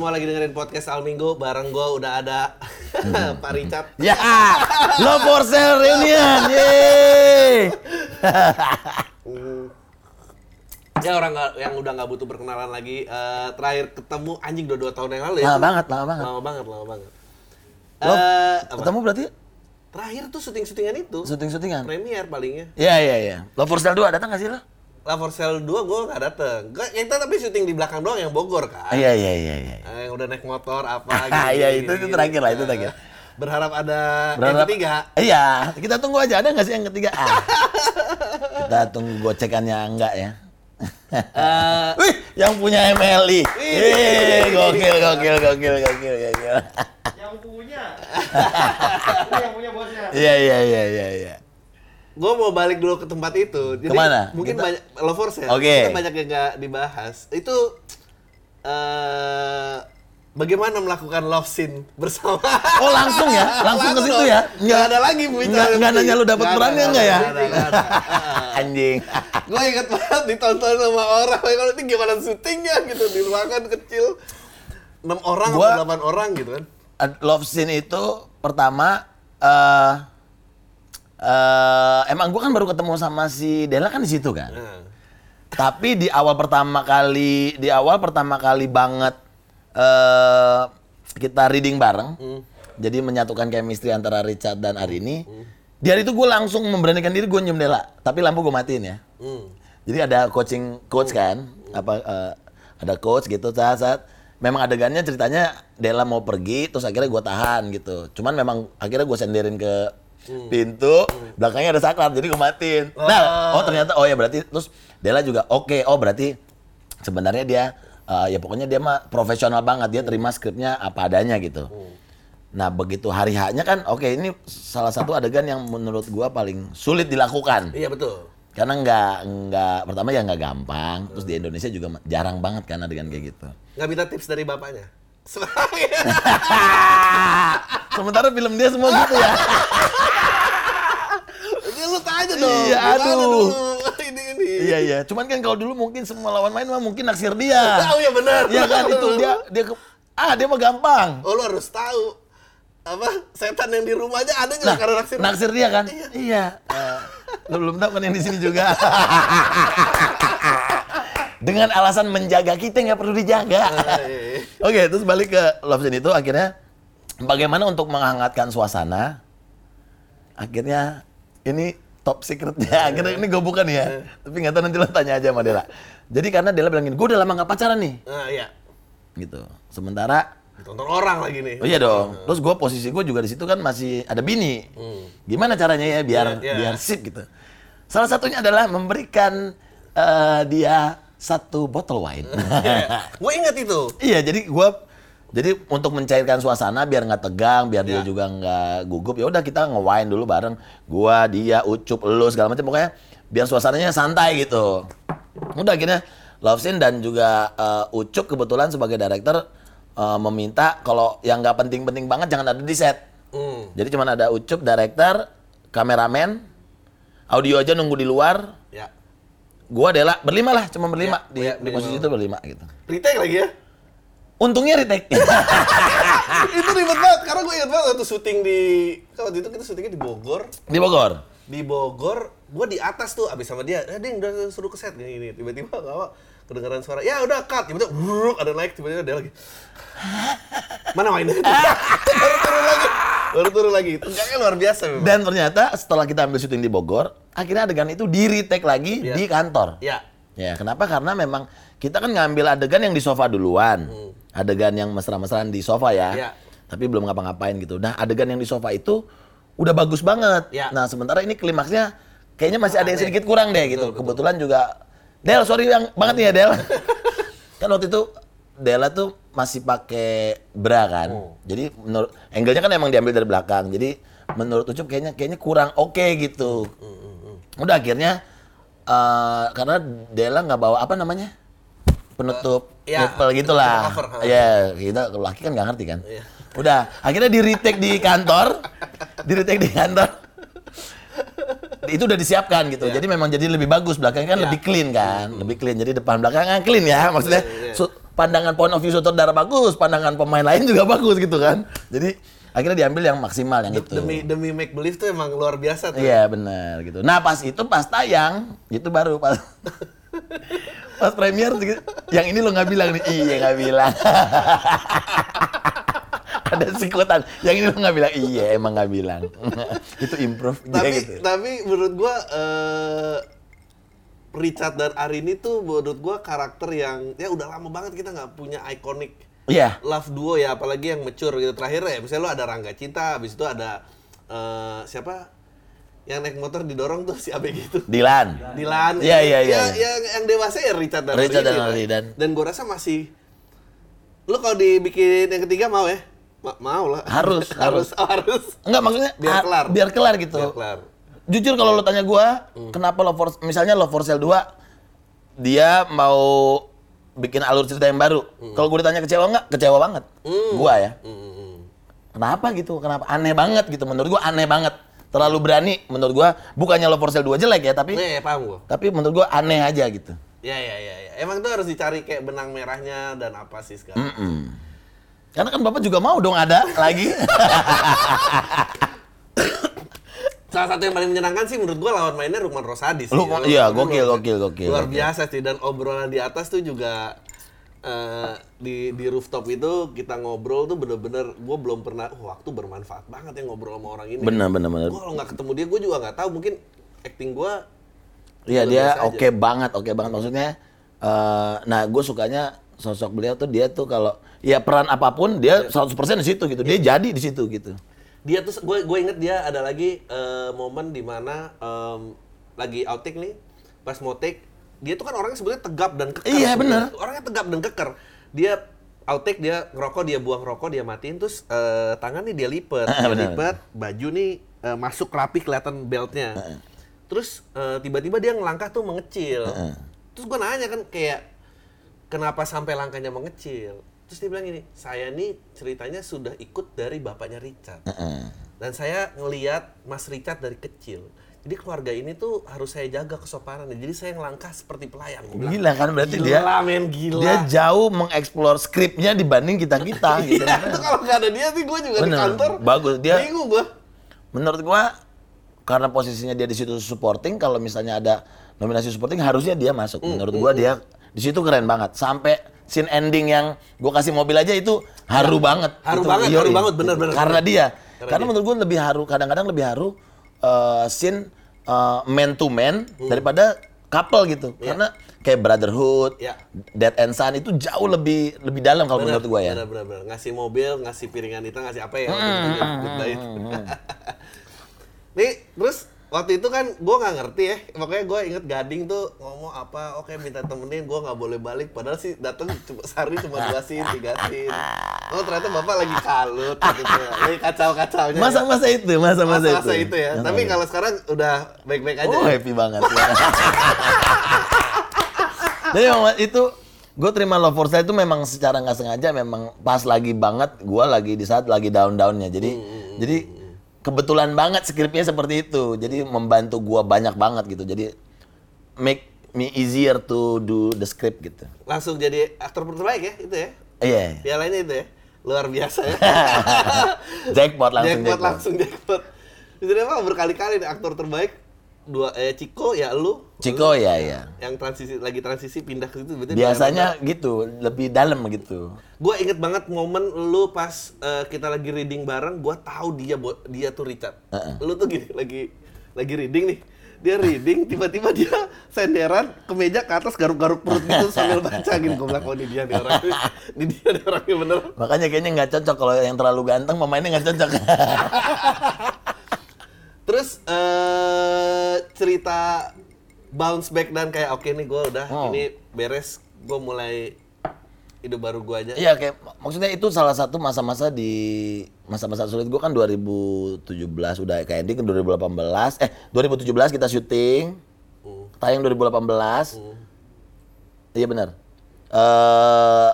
semua lagi dengerin podcast Al Minggu bareng gue udah ada Pak Richard. Ya, Love for Sale Reunion. Yeay. Ya orang nggak- yang udah nggak butuh perkenalan lagi. eh, terakhir ketemu anjing udah dua tahun yang lalu ya. Lama banget, lama banget. Lama banget, lama banget. Lo Eh, apa? ketemu berarti Terakhir tuh syuting-syutingan itu. syuting-syutingan? Premier palingnya. Iya, iya, iya. Love for Sale 2 datang gak sih lo? La For Sale 2 gue nggak dateng. Gua- Kita tapi syuting di belakang doang yang Bogor kan. Iya, iya, iya, iya. Eh, yang udah naik motor apa Ah, iya, itu- itu terakhir lah, itu Nah, terakhir. Berharap ada yang Berharap- ketiga. Iya, kita tunggu aja. Ada nggak sih yang ketiga? Ah. kita tunggu gocekannya enggak ya. Eh, Wih, yang punya MLI. Wih. Gokil, gokil, gokil, gokil, gokil. yang punya yang punya bosnya Iya, iya, iya, iya, iya. Gue mau balik dulu ke tempat itu. Jadi Ke mana? Mungkin Kita- banyak lovers ya. Oke. Kita banyak yang nggak dibahas. Itu eh bagaimana melakukan love scene bersama? Oh, langsung ya? Langsung ke situ ya? Nggak ada lagi bu. Nggak, nggak nanya lu dapat perannya nggak ya? Anjing. Gue inget banget ditonton sama orang. Kalau ini gimana syutingnya gitu di ruangan kecil. 6 orang Gua- atau 8 orang gitu kan. Love scene itu pertama eh eh emang gua kan baru ketemu sama si Della kan di situ kan. Nah. Tapi di awal pertama kali, di awal pertama kali banget eh kita reading bareng. Jadi menyatukan chemistry antara Richard dan Arini. Di hari itu gue langsung memberanikan diri gue nyium Della, tapi lampu gue matiin ya. Hmm. Jadi ada coaching coach kan, apa eh, ada coach gitu saat saat memang adegannya ceritanya Della mau pergi terus akhirnya gue tahan gitu. Cuman memang akhirnya gue senderin ke pintu, belakangnya ada saklar jadi gue matiin. Nah, oh ternyata oh ya berarti terus Della juga oke, oh berarti sebenarnya dia eh, ya pokoknya dia mah profesional banget, dia terima skripnya apa adanya gitu. Nah begitu hari haknya kan, oke ini salah satu adegan yang menurut gua paling sulit dilakukan. Iya betul. Karena nggak nggak pertama ya nggak gampang, terus di Indonesia juga jarang banget kan adegan kayak gitu. Nggak minta tips dari bapaknya. Sementara film dia semua gitu ya. Ini lu tanya dong. Iya, aduh. Ini ini. iya iya, cuman kan kalau dulu mungkin semua lawan main mah mungkin naksir dia. Tahu ya benar. Iya kan itu dia dia ke, ah dia mah gampang. Oh lu harus tahu apa setan yang di rumahnya ada juga Nah, karena naksir. naksir dia kan? Iya. Eh, lu belum tahu kan yang di sini juga. Dengan alasan menjaga kita nggak perlu dijaga. Ah, iya, Oke, terus balik ke love scene itu akhirnya bagaimana untuk menghangatkan suasana? Akhirnya ini top secretnya. Akhirnya ini gue bukan ya. Tapi nggak tahu nanti lo tanya aja sama Dela. Jadi karena Dela bilangin, gue udah lama nggak pacaran nih. Nah, iya. Gitu. Sementara Ditonton orang lagi nih. Oh iya dong. Terus gue posisi gue juga di situ kan masih ada bini. Gimana caranya ya biar Iya, iya. biar sip gitu. Salah satunya adalah memberikan eh, dia satu botol wine. Gue ingat itu. iya, jadi gue jadi untuk mencairkan suasana biar nggak tegang, biar dia Iya. juga nggak gugup. Ya udah kita nge-wine dulu bareng. Gua, dia, Ucup, elu segala macam pokoknya biar suasananya santai gitu. Udah akhirnya Love Scene dan juga eh, Ucup kebetulan sebagai director eh, meminta kalau yang nggak penting-penting banget jangan ada di set. Hmm. Jadi cuma ada Ucup, director, kameramen, audio aja nunggu di luar. Ya. Gua Dela berlima lah, cuma berlima Ya, di, ya, di posisi itu berlima gitu. Retake lagi ya. Untungnya retake. itu ribet banget karena gue ingat banget waktu syuting di kan waktu itu kita syutingnya di Bogor. di Bogor. Di Bogor, gue di atas tuh abis sama dia. Eh, Ding, udah suruh ke set gini. Tiba-tiba gak apa, kedengaran suara. Ya udah cut. Tiba-tiba ada naik. Tiba-tiba dia lagi. Mana main Baru turun lagi. Baru turun lagi. Tegangnya luar biasa memang. Dan ternyata setelah kita ambil syuting di Bogor, akhirnya adegan itu di retake lagi Iya. di kantor. Ya. Ya, kenapa? Karena memang kita kan ngambil adegan yang di sofa duluan. Adegan yang mesra-mesraan di sofa ya. Iya. Tapi belum ngapa-ngapain gitu. Nah, adegan yang di sofa itu udah bagus banget. Iya. Nah, sementara ini klimaksnya kayaknya masih ada yang sedikit kurang deh gitu. Kebetulan juga Del, sorry yang banget nih ya Del. kan waktu itu Della tuh masih pakai bra kan. Jadi menurut angle-nya kan emang diambil dari belakang. Jadi menurut Ucup kayaknya kayaknya kurang oke gitu. Udah akhirnya eh karena Della nggak bawa apa namanya? penutup ya, nipple gitu lah. cover, ha. Ya, kita laki kan nggak ngerti kan. Iya. Udah, akhirnya di retake di kantor, di retake di kantor. itu udah disiapkan gitu. Iya. Jadi memang jadi lebih bagus belakangnya kan Iya. lebih clean kan, lebih clean. Jadi depan belakang kan clean ya maksudnya. Iya. su- pandangan point of view sutradara bagus, pandangan pemain lain juga bagus gitu kan. Jadi akhirnya diambil yang maksimal yang itu. Demi demi make believe tuh emang luar biasa tuh. Iya benar gitu. Nah pas itu pas tayang itu baru pas pas premier yang ini lo nggak bilang nih iya nggak bilang. Ada sikutan. Yang ini lo nggak bilang iya emang nggak bilang. itu improve dia tapi gitu. tapi menurut gua eh, Richard dan Arini tuh menurut gua karakter yang ya udah lama banget kita nggak punya iconic Iya. love duo ya apalagi yang mature gitu terakhir ya misalnya lo ada Rangga Cinta habis itu ada eh, siapa yang naik motor didorong tuh si Abe gitu Dilan. Dilan Iya, iya, iya, Ya, iya. yang yang dewasa ya Richard dan Richard dan lah. Arini, dan- dan gua rasa masih lo kalau dibikin yang ketiga mau ya Ma- mau lah Harus, harus oh, harus Enggak maksudnya Biar kelar. Biar kelar gitu. Biar kelar. Jujur kalau lo tanya gua, kenapa Love for misalnya Love for Sale 2 dia mau bikin alur cerita yang baru. Kalau gue ditanya kecewa nggak? Kecewa banget. Gua ya. Hmm. Kenapa gitu? Kenapa? Aneh banget gitu. Menurut gua aneh banget. Terlalu berani menurut gua. Bukannya Love for Sale 2 jelek ya, tapi Nih, paham gua. tapi menurut gua aneh aja gitu. Ya, ya, ya, ya. Emang tuh harus dicari kayak benang merahnya dan apa sih sekarang. Mm-mm. Karena kan Bapak juga mau dong ada lagi. Salah satu yang paling menyenangkan sih menurut gua lawan mainnya Rukman Rosadi sih. Lawan iya, gokil, luar- gokil, gokil, Luar gokil. biasa sih dan obrolan di atas tuh juga eh, di di rooftop itu kita ngobrol tuh bener-bener gua belum pernah wah, waktu bermanfaat banget ya ngobrol sama orang ini. Benar, benar, benar. Gua kalau nggak ketemu dia gua juga nggak tahu mungkin acting gua Iya dia oke banget, oke banget maksudnya. eh, nah gue sukanya sosok beliau tuh dia tuh kalau ya peran apa pun dia 100% di situ gitu. Dia jadi di situ gitu. Dia tuh gue gue inget dia ada lagi eh, momen di mana em, lagi outtake nih pas mau take dia tuh kan orangnya sebenarnya tegap dan keker Iya, bener. orangnya tegap dan keker. Dia outtake dia ngerokok dia buang rokok dia matiin terus eh, tangan nih dia lipet. Ah, dia lipet baju nih eh, masuk rapi kelihatan beltnya. Terus eh, tiba-tiba dia ngelangkah tuh mengecil. Terus gue nanya kan kayak kenapa sampai langkahnya mengecil terus dia bilang gini saya nih ceritanya sudah ikut dari bapaknya Richard. Dan saya ngeliat Mas Richard dari kecil. Jadi keluarga ini tuh harus saya jaga kesopanannya jadi saya ngelangkah seperti pelayan bilang, Gila kan berarti gila, dia men gila. dia jauh mengeksplor skripnya dibanding kita kita gitu. Iya, itu kalau nggak ada dia sih gue juga di Bener, kantor bagus. Dia- bingung gue Menurut gua karena posisinya dia di situ supporting kalau misalnya ada nominasi supporting harusnya dia masuk. Hmm, Menurut gua dia di situ keren banget. Sampai scene ending yang gua kasih mobil aja itu haru banget. Ya, Haru Itu, banget, yoi. haru banget, bener, bener, Karena dia. Karena Karena dia. menurut gua lebih haru kadang-kadang lebih haru eh, scene eh, man to man Hmm. daripada couple gitu. Karena kayak brotherhood, Iya. Dead and Son itu jauh lebih lebih dalam kalau menurut gua ya. Bener, bener, bener. Ngasih mobil, ngasih piringan hitam, ngasih apa ya? waktu itu ya, good night. Nih, terus waktu itu kan gue nggak ngerti ya. Makanya gue inget Gading tuh ngomong apa, oke minta temenin, gue nggak boleh balik. Padahal sih datang cuma sehari cuma dua scene, tiga scene. Oh ternyata bapak lagi kalut, gitu tuh. lagi kacau-kacaunya. Masa-masa itu, masa-masa itu. Masa-masa itu ya. Tapi kalau sekarang udah baik-baik aja. Oh ya? happy banget. Jadi itu gue terima love for sale itu memang secara nggak sengaja memang pas lagi banget gue lagi di saat lagi down downnya jadi Hmm, jadi kebetulan banget skripnya seperti itu jadi membantu gue banyak banget gitu jadi make me easier to do the script gitu Langsung jadi aktor terbaik ya itu ya. iya Pialanya itu ya. Luar biasa ya. jackpot langsung jackpot, jackpot, langsung jackpot. Jadi emang berkali-kali nih aktor terbaik dua eh Ciko ya lu. Ciko ya ya. Yang transisi lagi transisi pindah ke situ berarti biasanya gitu lebih dalam gitu. Gue inget banget momen lu pas eh, kita lagi reading bareng gue tahu dia dia tuh Richard. Lu tuh gini lagi lagi reading nih. Dia reading tiba-tiba dia senderan ke meja ke atas garuk-garuk perut gitu sambil baca gitu gue bilang oh ini dia nih orang ini. Dia nih orangnya bener. Makanya kayaknya nggak cocok kalau yang terlalu ganteng pemainnya nggak cocok Terus eh cerita bounce back dan kayak oke nih gue udah Oh. ini beres gue mulai hidup baru gue aja. Iya kayak maksudnya itu salah satu masa-masa di masa-masa sulit gue kan 2017 udah kayak ending ke 2018 eh 2017 kita syuting tayang 2018 iya benar. Eh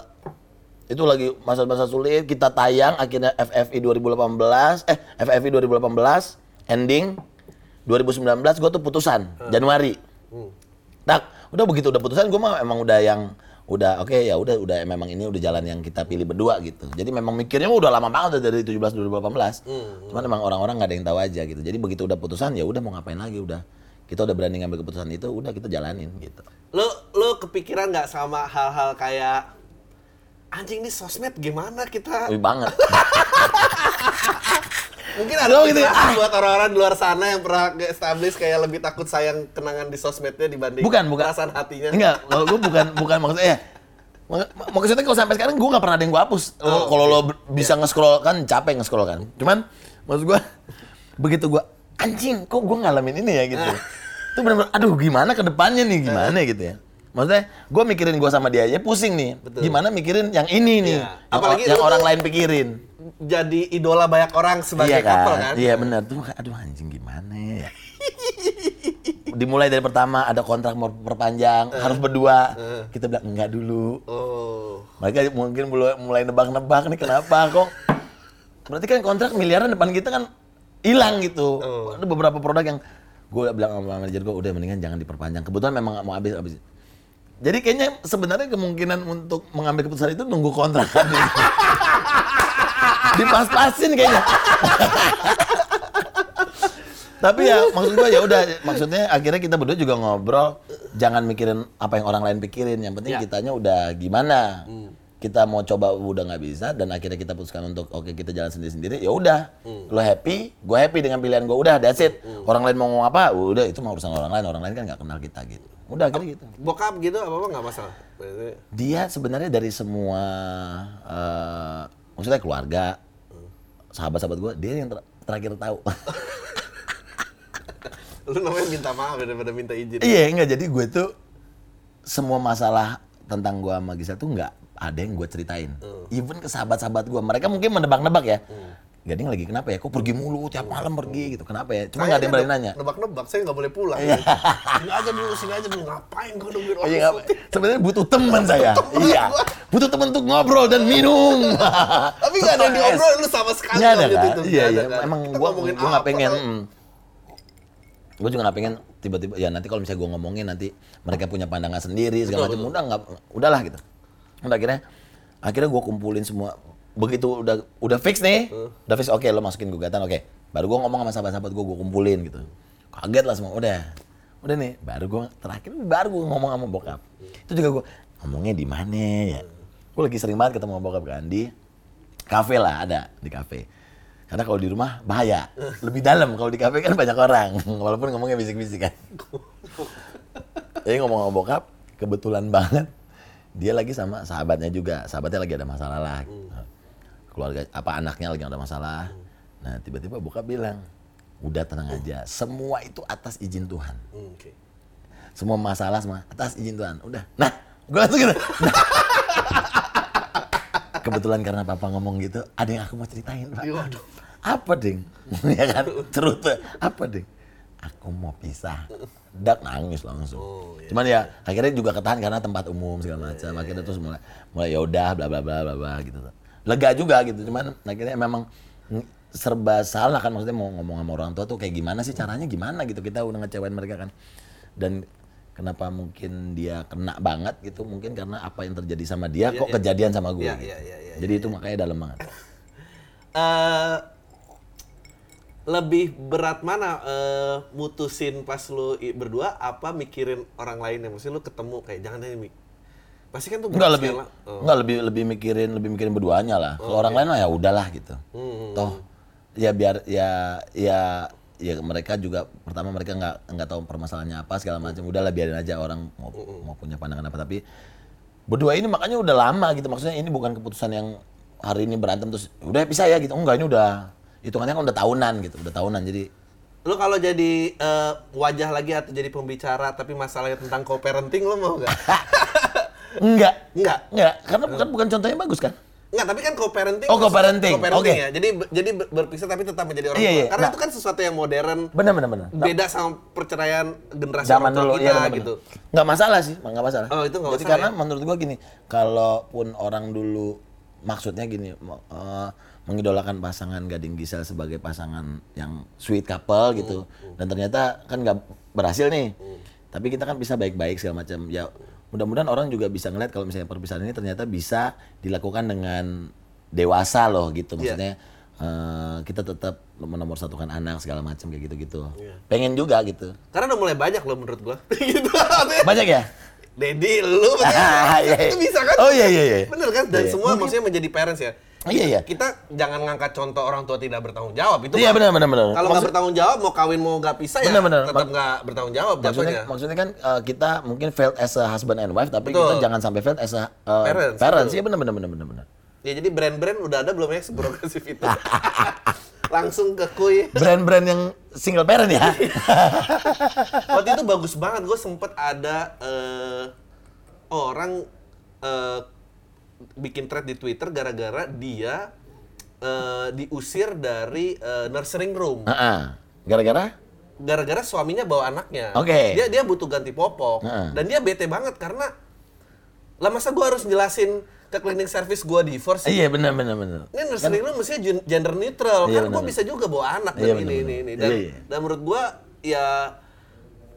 itu lagi masa-masa sulit kita tayang akhirnya FFI 2018 eh FFI 2018 ending 2019 gue tuh putusan Januari Hmm. Tak, udah begitu udah putusan gue mah emang udah yang udah oke ya udah udah memang ini udah jalan yang kita pilih berdua gitu. Jadi memang mikirnya udah lama banget udah dari 17 2018. Cuman memang orang-orang nggak ada yang tahu aja gitu. Jadi begitu udah putusan ya udah mau ngapain lagi udah. Kita udah berani ngambil keputusan itu, udah kita jalanin gitu. Lo lo kepikiran nggak sama hal-hal kayak anjing nih sosmed gimana kita? Wih banget. Mungkin ada Lo gitu ya, pikiran buat orang-orang di luar sana yang pernah establish kayak lebih takut sayang kenangan di sosmednya dibanding Bukan, bukan. perasaan hatinya. Enggak, kalau gue bukan bukan maksudnya. mak- Maksudnya kalau sampai sekarang gue nggak pernah ada yang gue hapus. Kalau- Oh, kalau lo b- bisa nge-scroll kan capek nge-scroll kan. Cuman maksud gue begitu gue anjing kok gue ngalamin ini ya gitu. Itu benar-benar aduh gimana ke depannya nih gimana gitu ya. Maksudnya gue mikirin gue sama dia aja pusing nih. Betul. Gimana mikirin yang ini nih. Yang, Apalagi yang orang tuh- lain pikirin. Jadi idola banyak orang sebagai iya kan? couple kan? Iya benar tuh. Aduh anjing gimana ya. Dimulai dari pertama ada kontrak mau perpanjang, harus berdua. Kita bilang enggak dulu. Oh. Mereka mungkin mulai, mulai nebak-nebak nih kenapa kok. Berarti kan kontrak miliaran depan kita kan hilang gitu. Ada beberapa produk yang gue bilang sama manajer gue udah mendingan jangan diperpanjang. Kebetulan memang nggak mau habis habis. Jadi kayaknya sebenarnya kemungkinan untuk mengambil keputusan itu nunggu kontrak. Dipas-pasin kayaknya. Tapi ya maksud gua ya udah maksudnya akhirnya kita berdua juga ngobrol. Jangan mikirin apa yang orang lain pikirin yang penting Ya. kitanya udah gimana. Kita mau coba udah nggak bisa dan akhirnya kita putuskan untuk oke kita jalan sendiri sendiri ya udah. Lo happy gue happy dengan pilihan gue udah that's it. Orang lain mau ngomong apa? Udah itu mah urusan orang lain. Orang lain kan nggak kenal kita gitu. Udah akhirnya gitu. Bokap gitu apa apa nggak masalah. Dia sebenarnya dari semua eh, maksudnya keluarga sahabat-sahabat gue dia yang ter- terakhir tahu Lu namanya minta maaf daripada minta izin. Iya enggak jadi gue tuh semua masalah tentang gue sama Gisel tuh nggak ada yang gue ceritain. Even ke sahabat-sahabat gue, mereka mungkin menebak-nebak ya. Gading lagi kenapa ya? Kok pergi mulu tiap malam pergi gitu? Kenapa ya? Cuma nggak ada yang berani nanya. Nebak-nebak, saya nggak boleh pulang. Iya. Sini aja dulu, sini aja dulu. Ngapain gue nungguin orang Iya, nggak- syuting? sebenarnya butuh teman saya. Iya, butuh teman untuk ngobrol dan minum. Tapi nggak ada yang diobrol, lu sama sekali Nggak ada kan? Iya iya. Emang Kita gua nggak pengen. kan? mm. Gue juga nggak pengen tiba-tiba ya nanti kalau misalnya gue ngomongin nanti mereka punya pandangan sendiri segala macam udah nggak udahlah gitu. Udah akhirnya akhirnya gue kumpulin semua begitu udah udah fix nih udah fix oke lo masukin gugatan oke. Baru gue ngomong sama sahabat-sahabat gue gue kumpulin gitu. Kaget lah semua udah. Udah nih baru gue terakhir baru gue ngomong sama bokap. Itu juga gue ngomongnya di mana ya? Gue lagi sering banget ketemu sama bokap kan di kafe lah ada di kafe. Karena kalau di rumah bahaya. Lebih dalam kalau di kafe kan banyak orang walaupun ngomongnya bisik-bisik kan. Jadi ngomong sama bokap kebetulan banget dia lagi sama sahabatnya juga. Sahabatnya lagi ada masalah lah keluarga apa anaknya lagi ada masalah. Nah tiba-tiba bokap bilang udah tenang aja. Semua itu atas izin Tuhan. Hmm, Oke. semua masalah semua atas izin Tuhan. Udah. Nah gue langsung gitu. Nah. kebetulan karena papa ngomong gitu ada yang aku mau ceritain pak. Iya, waduh. apa ding? Ya kan? Cerita apa ding? Aku mau pisah. Dak nangis langsung. Oh, iya. cuman ya akhirnya juga ketahan karena tempat umum segala macam. Akhirnya terus mulai mulai ya udah bla bla bla bla bla gitu lega juga gitu cuman akhirnya memang ng- serba salah kan maksudnya mau ngomong sama orang tua tuh kayak gimana sih caranya gimana gitu kita udah ngecewain mereka kan dan kenapa mungkin dia kena banget gitu mungkin karena apa yang terjadi sama dia Iya, kok iya. kejadian sama gue Iya, gitu. jadi itu makanya dalam banget Eh, lebih berat mana eh, mutusin pas lu berdua apa mikirin orang lain ya maksudnya lu ketemu kayak jangan Mik. Pasti kan tuh Enggak berat lebih lah. Oh. enggak lebih lebih mikirin lebih mikirin berduanya lah. Kalau orang lain mah ya udahlah gitu. Hmm, Toh ya biar ya ya ya mereka juga pertama mereka nggak nggak tahu permasalahannya apa segala macam. Udahlah biarin aja orang mau Hmm, mau punya pandangan apa tapi berdua ini makanya udah lama gitu. Maksudnya ini bukan keputusan yang hari ini berantem terus udah pisah ya gitu. Enggak ini udah hitungannya kan udah tahunan gitu. Udah tahunan jadi lu kalau jadi eh, wajah lagi atau jadi pembicara tapi masalahnya tentang co-parenting lu mau nggak? enggak Enggak. enggak karena bukan bukan contohnya bagus kan. Enggak, tapi kan co-parenting. Oh, co-parenting. co-parenting Oke. ya. Jadi jadi ber- berpisah tapi tetap menjadi orang Iya, tua. iya. Karena Nah. itu kan sesuatu yang modern. Benar benar benar. Beda sama perceraian generasi zaman orang tua dulu kita iya benar-benar. gitu. nggak masalah sih nggak masalah Oh, itu nggak jadi masalah karena ya? menurut gua gini kalaupun orang dulu maksudnya gini eh, mengidolakan pasangan Gading Gisel sebagai pasangan yang sweet couple gitu Hmm, dan ternyata kan nggak berhasil nih tapi kita kan bisa baik-baik segala macam ya mudah-mudahan orang juga bisa ngeliat kalau misalnya perpisahan ini ternyata bisa dilakukan dengan dewasa loh gitu Iya. maksudnya eh, kita tetap menomorsatukan anak segala macam kayak gitu-gitu Iya. pengen juga gitu Karena udah mulai banyak loh menurut gua. gitu. banyak ya Dedi, lu Ah, iya, iya. itu bisa kan? Oh, iya, iya, iya. Bener kan? Dan Iya. semua maksudnya menjadi parents ya. Iya, iya. Kita jangan ngangkat contoh orang tua tidak bertanggung jawab itu. Iya, benar, benar, benar. Kalau nggak bertanggung jawab, mau kawin mau nggak pisah ya Benar, benar. tetap nggak bertanggung jawab maksudnya jatuhnya. maksudnya kan eh, kita mungkin failed as a husband and wife tapi Betul. kita jangan sampai failed as a eh, Parents, parents. Iya benar benar benar benar benar. Ya jadi brand-brand udah ada belum ya seprogresif itu? Langsung ke kuy. Brand-brand yang single parent ya. Waktu itu bagus banget, gue sempet ada eh, orang eh, bikin thread di Twitter gara-gara dia eh, diusir dari eh, nursing room. Heeh. Gara-gara Gara-gara suaminya bawa anaknya. Oke. Dia dia butuh ganti popok Heeh. dan dia bete banget karena lah masa gue harus jelasin ke cleaning service gue divorce sih? Iya benar benar benar. Ini nursing room mestinya gen- gender neutral, Iya, kan gue bisa juga bawa anak Iya, dan ini, benar, ini, ini. benar. Dan, Iya, iya. dan menurut gue ya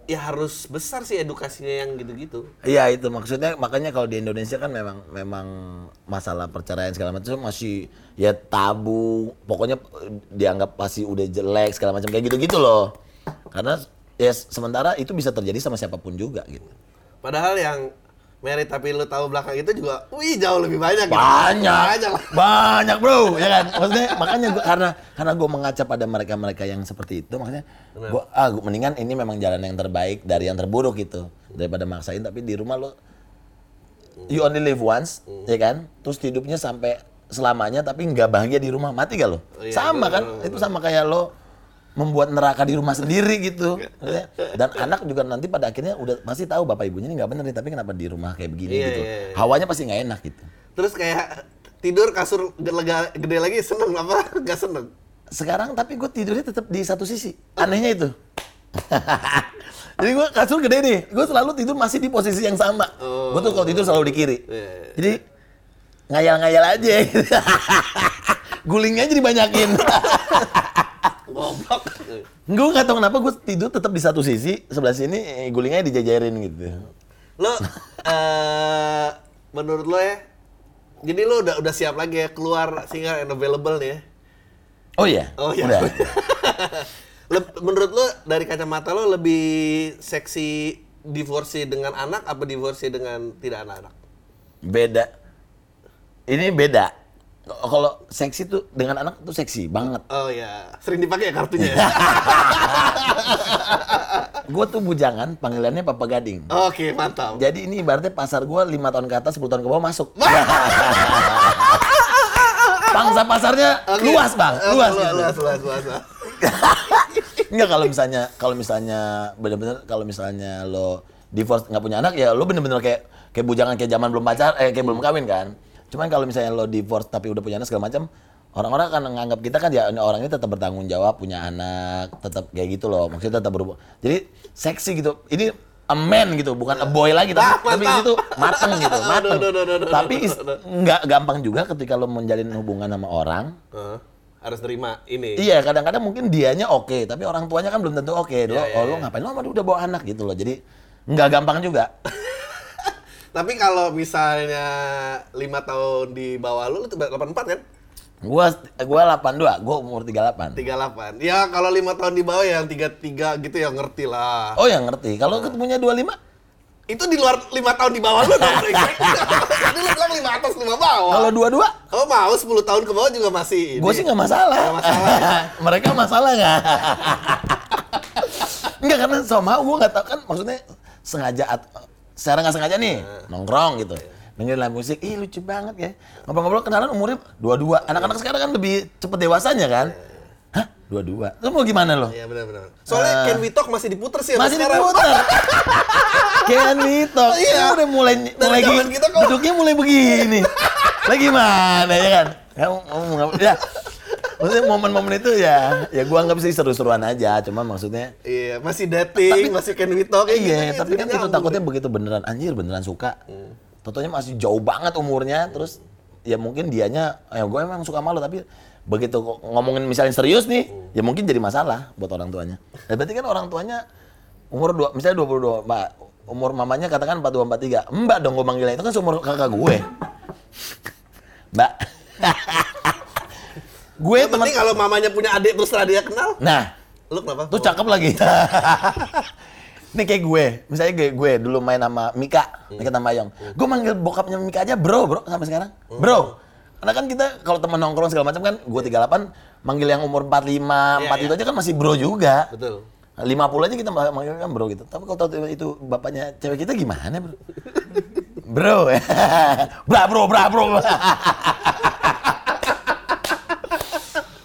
ya harus besar sih edukasinya yang gitu-gitu. Iya itu maksudnya makanya kalau di Indonesia kan memang memang masalah perceraian segala macam itu masih ya tabu. Pokoknya eh, dianggap pasti udah jelek segala macam kayak gitu-gitu loh. Karena ya sementara itu bisa terjadi sama siapa pun juga gitu. Padahal yang merit tapi lu tahu belakang itu juga, wih jauh lebih banyak. gitu. banyak. Banyak banyak bro. Ya kan? Maksudnya makanya gua, karena karena gue mengaca pada mereka mereka yang seperti itu makanya gue ah gua mendingan ini memang jalan yang terbaik dari yang terburuk gitu. Daripada maksain tapi di rumah lo you only live once ya kan? Terus hidupnya sampai selamanya tapi nggak bahagia di rumah. Mati gak lo Oh, iya, sama bener, kan? bener, itu sama kayak lo membuat neraka di rumah sendiri gitu. Maksudnya, dan anak juga nanti pada akhirnya udah pasti tahu bapak ibunya ini nggak bener nih tapi kenapa di rumah kayak begini Iya, gitu. iya, iya. hawanya pasti nggak enak gitu. Terus kayak tidur kasur gede lagi seneng. Apa? Gak seneng. sekarang tapi gue tidurnya tetap di satu sisi. Anehnya itu. Jadi gue kasur gede nih gue selalu tidur masih di posisi yang sama. Gue tuh kalau tidur selalu di kiri. Iya. jadi ngayal-ngayal aja. Gulingnya jadi banyakin Goblok. gue nggak tahu kenapa gue tidur tetap di satu sisi sebelah sini eh, gulingnya dijajarin gitu Lo eh menurut lo ya, jadi lo udah udah siap lagi ya keluar single and available nih ya? oh iya Oh iya. udah Leb- menurut lo dari kacamata lo lebih seksi divorce dengan anak apa divorce dengan tidak anak-anak? beda ini beda kalau seksi tuh dengan anak tuh seksi banget Oh iya, sering dipakai ya kartunya. ya? gue tuh bujangan panggilannya Papa Gading Oke, mantap. Jadi ini ibaratnya pasar gua 5 tahun ke atas, 10 tahun ke bawah masuk. Pangsa pasarnya Oke. luas, Bang. Oke, Luas, luas, gitu. luas, luas, luas, luas. Enggak kalau misalnya kalau misalnya bener-bener kalau misalnya lo divorce nggak punya anak ya lo bener-bener kayak kayak bujangan kayak zaman belum pacar eh kayak belum kawin kan. Cuman kalau misalnya lo divorce tapi udah punya anak segala macam orang-orang akan nganggap kita kan ya orang ini tetap bertanggung jawab punya anak tetap kayak gitu loh maksudnya tetap berhubung jadi seksi gitu ini a man gitu bukan a boy lagi tapi, Ah, tapi itu mateng gitu mateng tapi nggak gampang juga ketika lo menjalin hubungan sama orang Heeh. harus terima ini. Iya, kadang-kadang mungkin dianya oke, tapi orang tuanya kan belum tentu oke. Lo, Iya, iya, oh, lo iya. ngapain? Lo udah bawa anak gitu loh. Jadi nggak gampang juga. Tapi kalau misalnya lima tahun di bawah lu, lu tuh 84 kan? Gua gua 82, gua umur 38. 38. Ya kalau lima tahun di bawah ya yang 33 gitu ya ngerti lah. Oh, ya ngerti. Kalau ketemunya 25? Itu di luar lima tahun di bawah lu dong. Tadi lu bilang lima atas lima bawah. Kalau 22? Oh mau 10 tahun ke bawah juga masih ini. Gue sih nggak masalah. Nggak masalah. Mereka masalah nggak? Enggak karena sama gue nggak tahu kan maksudnya sengaja at- secara nggak sengaja nih nongkrong gitu. Dengerin lagu musik, ih lucu banget ya. Ngobrol-ngobrol kenalan umurnya dua-dua. Anak-anak sekarang kan lebih cepet dewasanya kan. Hah? Dua-dua? Terus mau gimana lo? Iya benar-benar. Soalnya Can We Talk masih diputer sih Masih sekarang. diputar. Kian Mito, Iya. udah mulai mulai gini, kita kok- bentuknya mulai begini. Lagi mana ya kan? Kamu ngomong apa? Ya. Maksudnya momen-momen itu ya, ya gua anggap sih seru-seruan aja. Cuma maksudnya, Iya, masih dating, masih Can We Talk iya, gitu, tapi kan itu takutnya begitu beneran anjir beneran suka. Totonya masih jauh banget umurnya, terus ya mungkin dianya, ya gue emang suka malu tapi begitu ngomongin misalnya serius nih, ya mungkin jadi masalah buat orang tuanya. Nah, berarti kan orang tuanya umur dua, misalnya 22, Mbak, umur mamanya katakan 42 43. Mbak dong gue manggilnya itu kan seumur kakak gue. Mbak. gue teman penting kalau mamanya punya adik terus dia kenal, Nah, lu kenapa? tuh cakep lagi. Ini kayak gue, misalnya gue, gue dulu main sama Mika, Mika sama Yong. Gue manggil bokapnya Mika aja bro, bro, sampai sekarang. Bro. Karena kan kita kalau temen nongkrong segala macam kan, gue 38, manggil yang umur 45, 4 itu iya. aja kan masih bro juga. Betul. 50 aja kita manggil kan bro gitu. Tapi kalau tahu itu bapaknya cewek kita gimana bro? bro, bra bro, bra bro.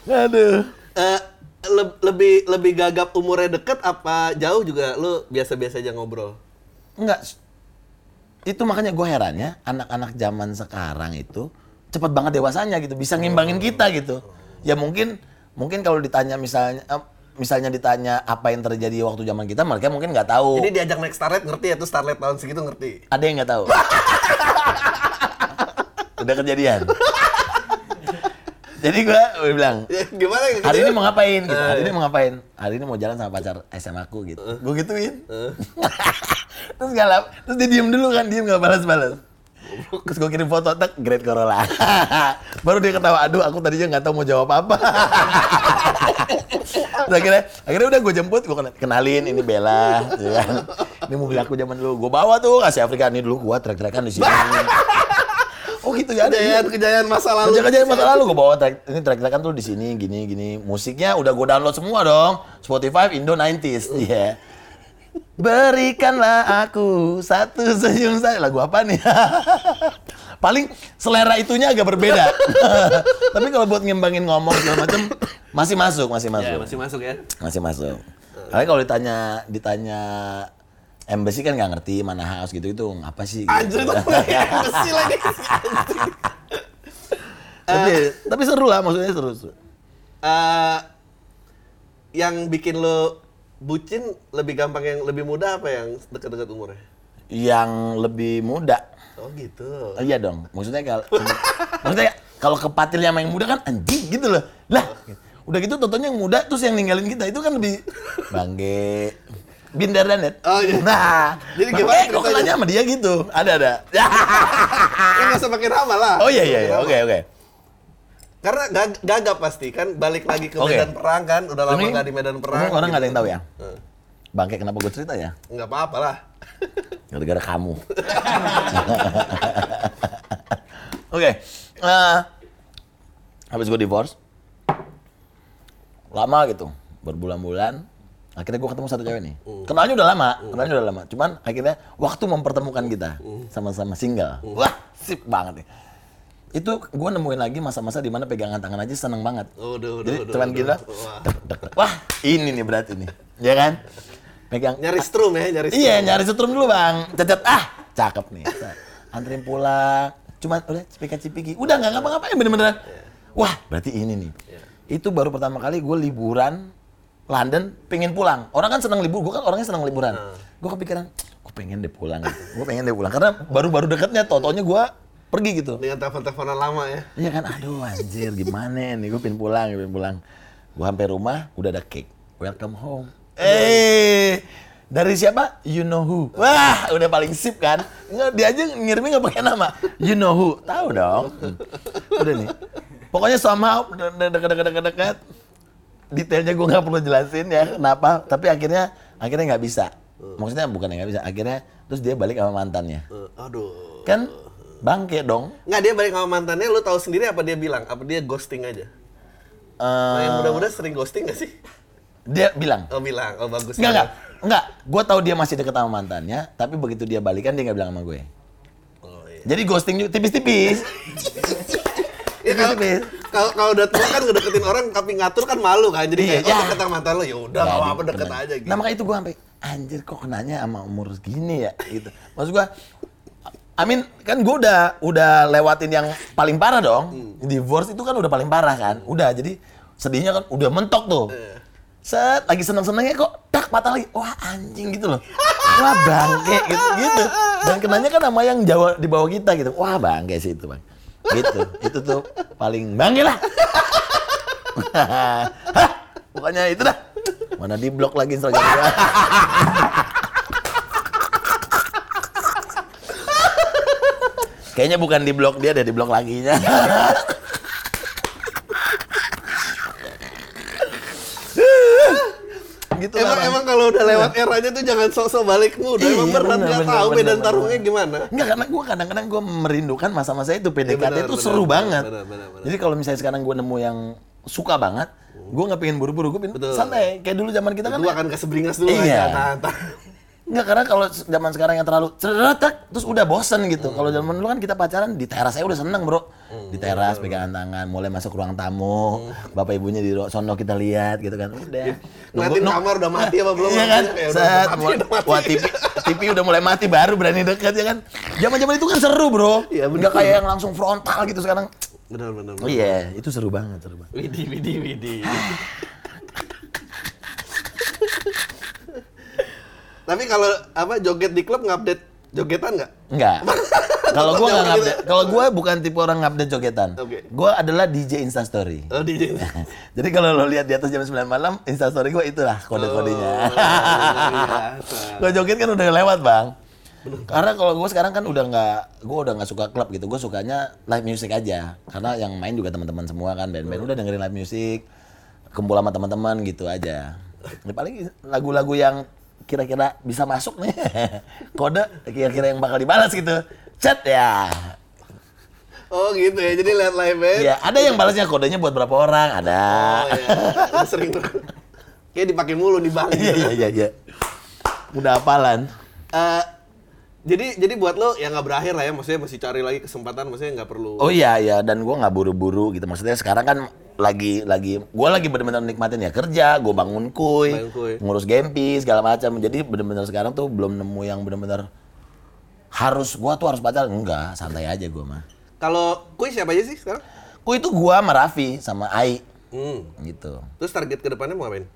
Aduh. Eh, le- lebih lebih gagap umurnya deket apa jauh juga lu biasa-biasa aja ngobrol? Enggak. Itu makanya gue herannya anak-anak zaman sekarang itu cepet banget dewasanya gitu, bisa ngimbangin kita gitu. Ya mungkin mungkin kalau ditanya misalnya eh, misalnya ditanya apa yang terjadi waktu zaman kita, mereka mungkin nggak tahu. Jadi diajak naik Starlet ngerti ya tuh Starlet tahun segitu ngerti. Ada yang nggak tahu. Udah kejadian. Jadi gue bilang, Ya, gimana ya? hari ini mau ngapain? Gitu. Eh, Hari ini mau ngapain? Hari ini mau jalan sama pacar SMA aku gitu. Gue gituin. terus galap, terus dia diem dulu kan, diem gak balas-balas. Terus gue kirim foto, tak Great Corolla. Baru dia ketawa, aduh aku tadinya nggak tahu mau jawab apa. terus akhirnya, akhirnya udah gue jemput, gue kenalin, ini Bella, ya kan. Ini mobil aku zaman dulu, gue bawa tuh kasih Afrika ini dulu, gue trek-trekan di sini. Oh gitu ya, ya. Kejayaan kejayaan masa lalu. Kerja kerja masa lalu gue bawa track ini track trackan tuh di sini gini gini. Musiknya udah gue download semua dong. Spotify Indo 90s iya. Berikanlah aku satu senyum saya lagu apa nih? Paling selera itunya agak berbeda. Tapi kalau buat ngembangin ngomong segala macam masih masuk masih masuk. Ya, masih masuk ya. masih masuk. Karena kalau ditanya ditanya embassy kan nggak ngerti mana house gitu itu apa sih gitu. Anjir itu besi lagi. tapi tapi seru lah maksudnya seru, seru. Eh, yang bikin lo bucin lebih gampang yang lebih muda apa yang dekat-dekat umurnya? yang lebih muda Oh gitu. Oh, iya dong maksudnya kalau maksudnya kalau kepatilnya sama yang muda kan anjing gitu loh lah udah gitu tontonnya yang muda terus yang ninggalin kita itu kan lebih bangke Binder dan Net. Oh, iya. Nah, Jadi gimana eh, kok kenanya sama dia gitu? Ada ada. Ya nggak usah pakai nama lah. oh iya iya iya. Oke oke. Karena gag- gagap pasti kan balik lagi ke Oke. medan perang kan, udah lama nggak di medan perang. orang nggak ada yang tahu ya. Eh, Bangke kenapa gue cerita ya? Nggak apa-apa lah. Gara-gara kamu. Oke. eh, habis gue divorce, lama gitu, berbulan-bulan. Akhirnya gue ketemu satu cewek nih. Kenalnya udah lama, kenalnya udah lama. Cuman akhirnya waktu mempertemukan kita sama-sama single. Wah, sip banget nih. Itu gue nemuin lagi masa-masa di mana pegangan tangan aja seneng banget. Udah, udah, Jadi udah, cuman udah. gila. Wah. dek, dek, dek. Wah, ini nih berarti nih. Ya kan? Pegang Nyari strum ya, nyari strum. Iya, nyari setrum dulu bang. Cacat, ah, cakep nih. Anterin pulang. Cuma udah cipika-cipiki. Udah nggak ngapa-ngapain bener-beneran. Wah, berarti ini nih. Itu baru pertama kali gue liburan London, pengen pulang. Orang kan senang libur, gue kan orangnya senang liburan. Gue kepikiran, gue pengen deh pulang. gue pengen deh pulang. Karena baru-baru deketnya, totonya gue pergi gitu. Dengan telepon-teleponan lama ya. Iya kan, aduh anjir gimana nih, gue pengen pulang, pengen pulang. Gue sampai rumah, udah ada cake. Welcome home. Eh, dari siapa? You know who. Wah, udah paling sip kan. Nggak, dia aja ngirimnya nggak pakai nama. You know who. Tahu dong. Hmm. Udah nih. Pokoknya somehow dekat-dekat-dekat. Detailnya gue nggak perlu jelasin ya kenapa. Tapi akhirnya akhirnya nggak bisa. Maksudnya bukan nggak bisa. Akhirnya terus dia balik sama mantannya. Eh, aduh. Kan bangke dong. Nggak dia balik sama mantannya, lu tahu sendiri apa dia bilang? Apa dia ghosting aja? Nah, yang Eh, muda-muda sering ghosting gak sih? dia bilang Oh bilang, oh bagus. Enggak, enggak. Enggak. Gue tahu dia masih deket sama mantannya, tapi begitu dia balikan dia nggak bilang sama gue. Oh, iya. Jadi ghosting tipis-tipis. Kalau, kalau kalau udah tua kan ngedeketin orang tapi ngatur kan malu kan. Jadi Iya, kayak oh ya. deket sama mantan lo ya udah nggak apa-apa deket Bener. aja gitu. Nah makanya itu gue sampai anjir kok kenanya sama umur segini ya gitu. Maksud gue Amin kan gue udah udah lewatin yang paling parah dong. Hmm. Divorce itu kan udah paling parah kan. Udah jadi sedihnya kan udah mentok tuh. Iya. Set lagi seneng-senengnya kok tak patah lagi. Wah anjing gitu loh. Wah bangke gitu gitu. Dan kenanya kan sama yang Jawa di bawah kita gitu. Wah bangke sih itu bang gitu. Itu tuh paling banggil lah. Pokoknya itu dah. Mana di blok lagi Instagram kayaknya bukan di blok dia ada di blok laginya. gitu Emang lah. emang kalau udah lewat eranya tuh jangan sok-sok balik muda. Emang Iya, beneran bener, nggak bener, tahu bener, medan bener. tarungnya gimana. Enggak, karena gue kadang-kadang gue merindukan masa-masa itu PDKT Iya, benar, itu benar, seru benar, banget. benar, benar, benar. Jadi kalau misalnya sekarang gue nemu yang suka banget, gue nggak pengen buru-buru, gue pengen Betul. santai. Kayak dulu zaman kita kan. Itu akan kesebringas dulu Iya. aja. Tahan, tahan. Enggak, karena kalau zaman sekarang yang terlalu ceretak, terus udah bosen gitu. Kalau zaman dulu kan kita pacaran di teras saya udah seneng bro. Di teras pegangan tangan, mulai masuk ruang tamu, bapak ibunya di sono kita lihat gitu kan. Udah. Ngeliatin Nunggu- kamar udah mati apa belum? Iya kan? Udah Set, mati, udah mati. wah TV, TV udah mulai mati baru berani dekat ya kan. Zaman-zaman itu kan seru bro. Iya, bener. Enggak kayak yang langsung frontal gitu sekarang. Benar benar. Oh iya, itu seru banget, seru banget. Widi Widi Widi. Tapi kalau apa joget di klub ngupdate jogetan nggak? Enggak. Kalau gua nggak ngupdate, gitu. kalau gua bukan tipe orang ngupdate jogetan. Oke. Gua adalah DJ Instastory. Oh DJ. Jadi kalau lo lihat di atas jam 9 malam, Instastory gua itulah kode-kodenya. Oh, biasa. gua joget kan udah lewat, Bang. Karena kalau gua sekarang kan udah nggak, gua udah nggak suka klub gitu. Gua sukanya live music aja. Karena yang main juga teman-teman semua kan, band-band udah dengerin live music, kumpul sama teman-teman gitu aja. Ya, paling lagu-lagu yang kira-kira bisa masuk nih. Kode kira-kira yang bakal dibalas gitu. Chat ya. Oh gitu ya. Jadi lihat live band. Iya, ada yang balasnya kodenya buat berapa orang, ada. Oh iya. Sering tuh. Kayak dipakai mulu di bank. Iya, iya, iya, iya. Udah hafalan. Eh, jadi jadi buat lo yang nggak berakhir lah ya, maksudnya masih cari lagi kesempatan, maksudnya nggak perlu. Oh iya iya dan gua nggak buru-buru gitu maksudnya sekarang kan lagi lagi gua lagi bener-bener nikmatin ya kerja gua bangun kuy, Bangun kuy. ngurus gempi segala macam jadi bener-bener sekarang tuh belum nemu yang bener-bener harus gua tuh harus pacaran enggak santai aja gua mah Kalau kuis siapa aja sih sekarang? kuy itu gua sama Raffi sama Ai Hmm. gitu Terus target ke depannya mau ngapain?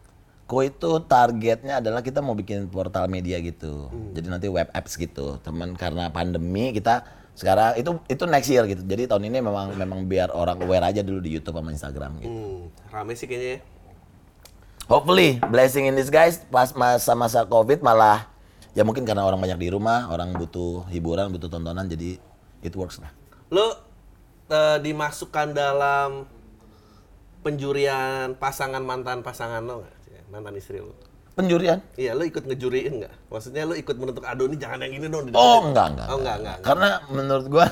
kuy itu targetnya adalah kita mau bikin portal media gitu jadi nanti web apps gitu teman karena pandemi kita sekarang itu itu next year gitu jadi tahun ini memang memang biar orang aware aja dulu di YouTube sama Instagram gitu Hmm, rame sih kayaknya ya. Hopefully blessing in disguise pas masa-masa covid malah ya mungkin karena orang banyak di rumah orang butuh hiburan butuh tontonan jadi it works lah. Lo eh, dimasukkan dalam penjurian pasangan mantan pasangan lo nggak? Mantan istri lo. Penjurian? Iya, lo ikut ngejuriin nggak? Maksudnya lo ikut menentuk aduh ini jangan yang ini dong. Oh dideketin." enggak enggak. Oh enggak enggak. enggak. Karena menurut gua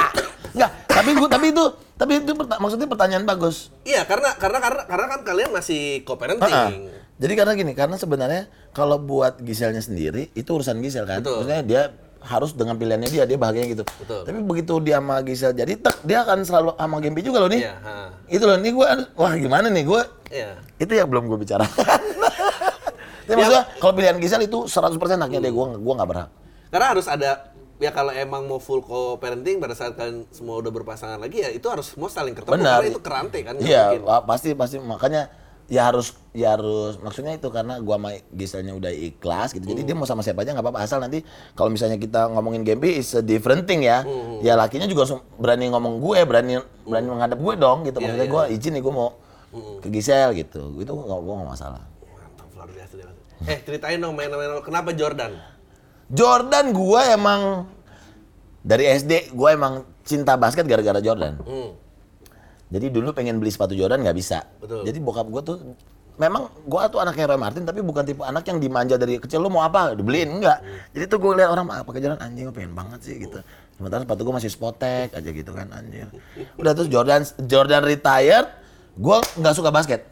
enggak. Tapi gua tapi itu tapi itu perta- maksudnya pertanyaan bagus. Iya, karena karena karena karena kan kalian masih co-parenting. Jadi karena gini, karena sebenarnya kalau buat Giselnya sendiri itu urusan Gisel kan. Betul. Maksudnya dia harus dengan pilihannya dia dia bahagia gitu. Betul. Tapi begitu dia sama Gisel jadi tek dia akan selalu sama Gempi juga loh nih. Iya, ha. Itu loh nih gua wah gimana nih gua Iya. itu yang belum gue bicarakan. Tapi maksudnya kalau pilihan Gisel itu 100% haknya dia gua gua nggak berhak. Karena harus ada ya kalau emang mau full co-parenting pada saat kalian semua udah berpasangan lagi ya itu harus semua saling ketemu Benar. karena itu kerante kan Iya, pa- pasti pasti makanya ya harus ya harus maksudnya itu karena gua sama Giselnya udah ikhlas gitu. Jadi dia mau sama siapa aja nggak apa-apa asal nanti kalau misalnya kita ngomongin Gempi is a different thing ya. Ya lakinya juga harus berani ngomong gue, berani berani menghadap gue dong gitu. Iya, Maksudnya iya. gua izin nih gua mau ke Gisel gitu. Itu gua nggak masalah. Mantap luar biasa dia. Eh ceritain dong main-main kenapa Jordan? Jordan gua emang dari SD gua emang cinta basket gara-gara Jordan. Hmm. Jadi dulu pengen beli sepatu Jordan nggak bisa. Betul. Jadi bokap gue tuh memang gua tuh anaknya Roy Martin tapi bukan tipe anak yang dimanja dari kecil lu mau apa dibeliin enggak. Jadi tuh gue lihat orang ah, pakai Jordan anjing gue pengen banget sih gitu. Sementara sepatu gue masih spotek aja gitu kan anjing. Udah terus Jordan Jordan retired, gua nggak suka basket.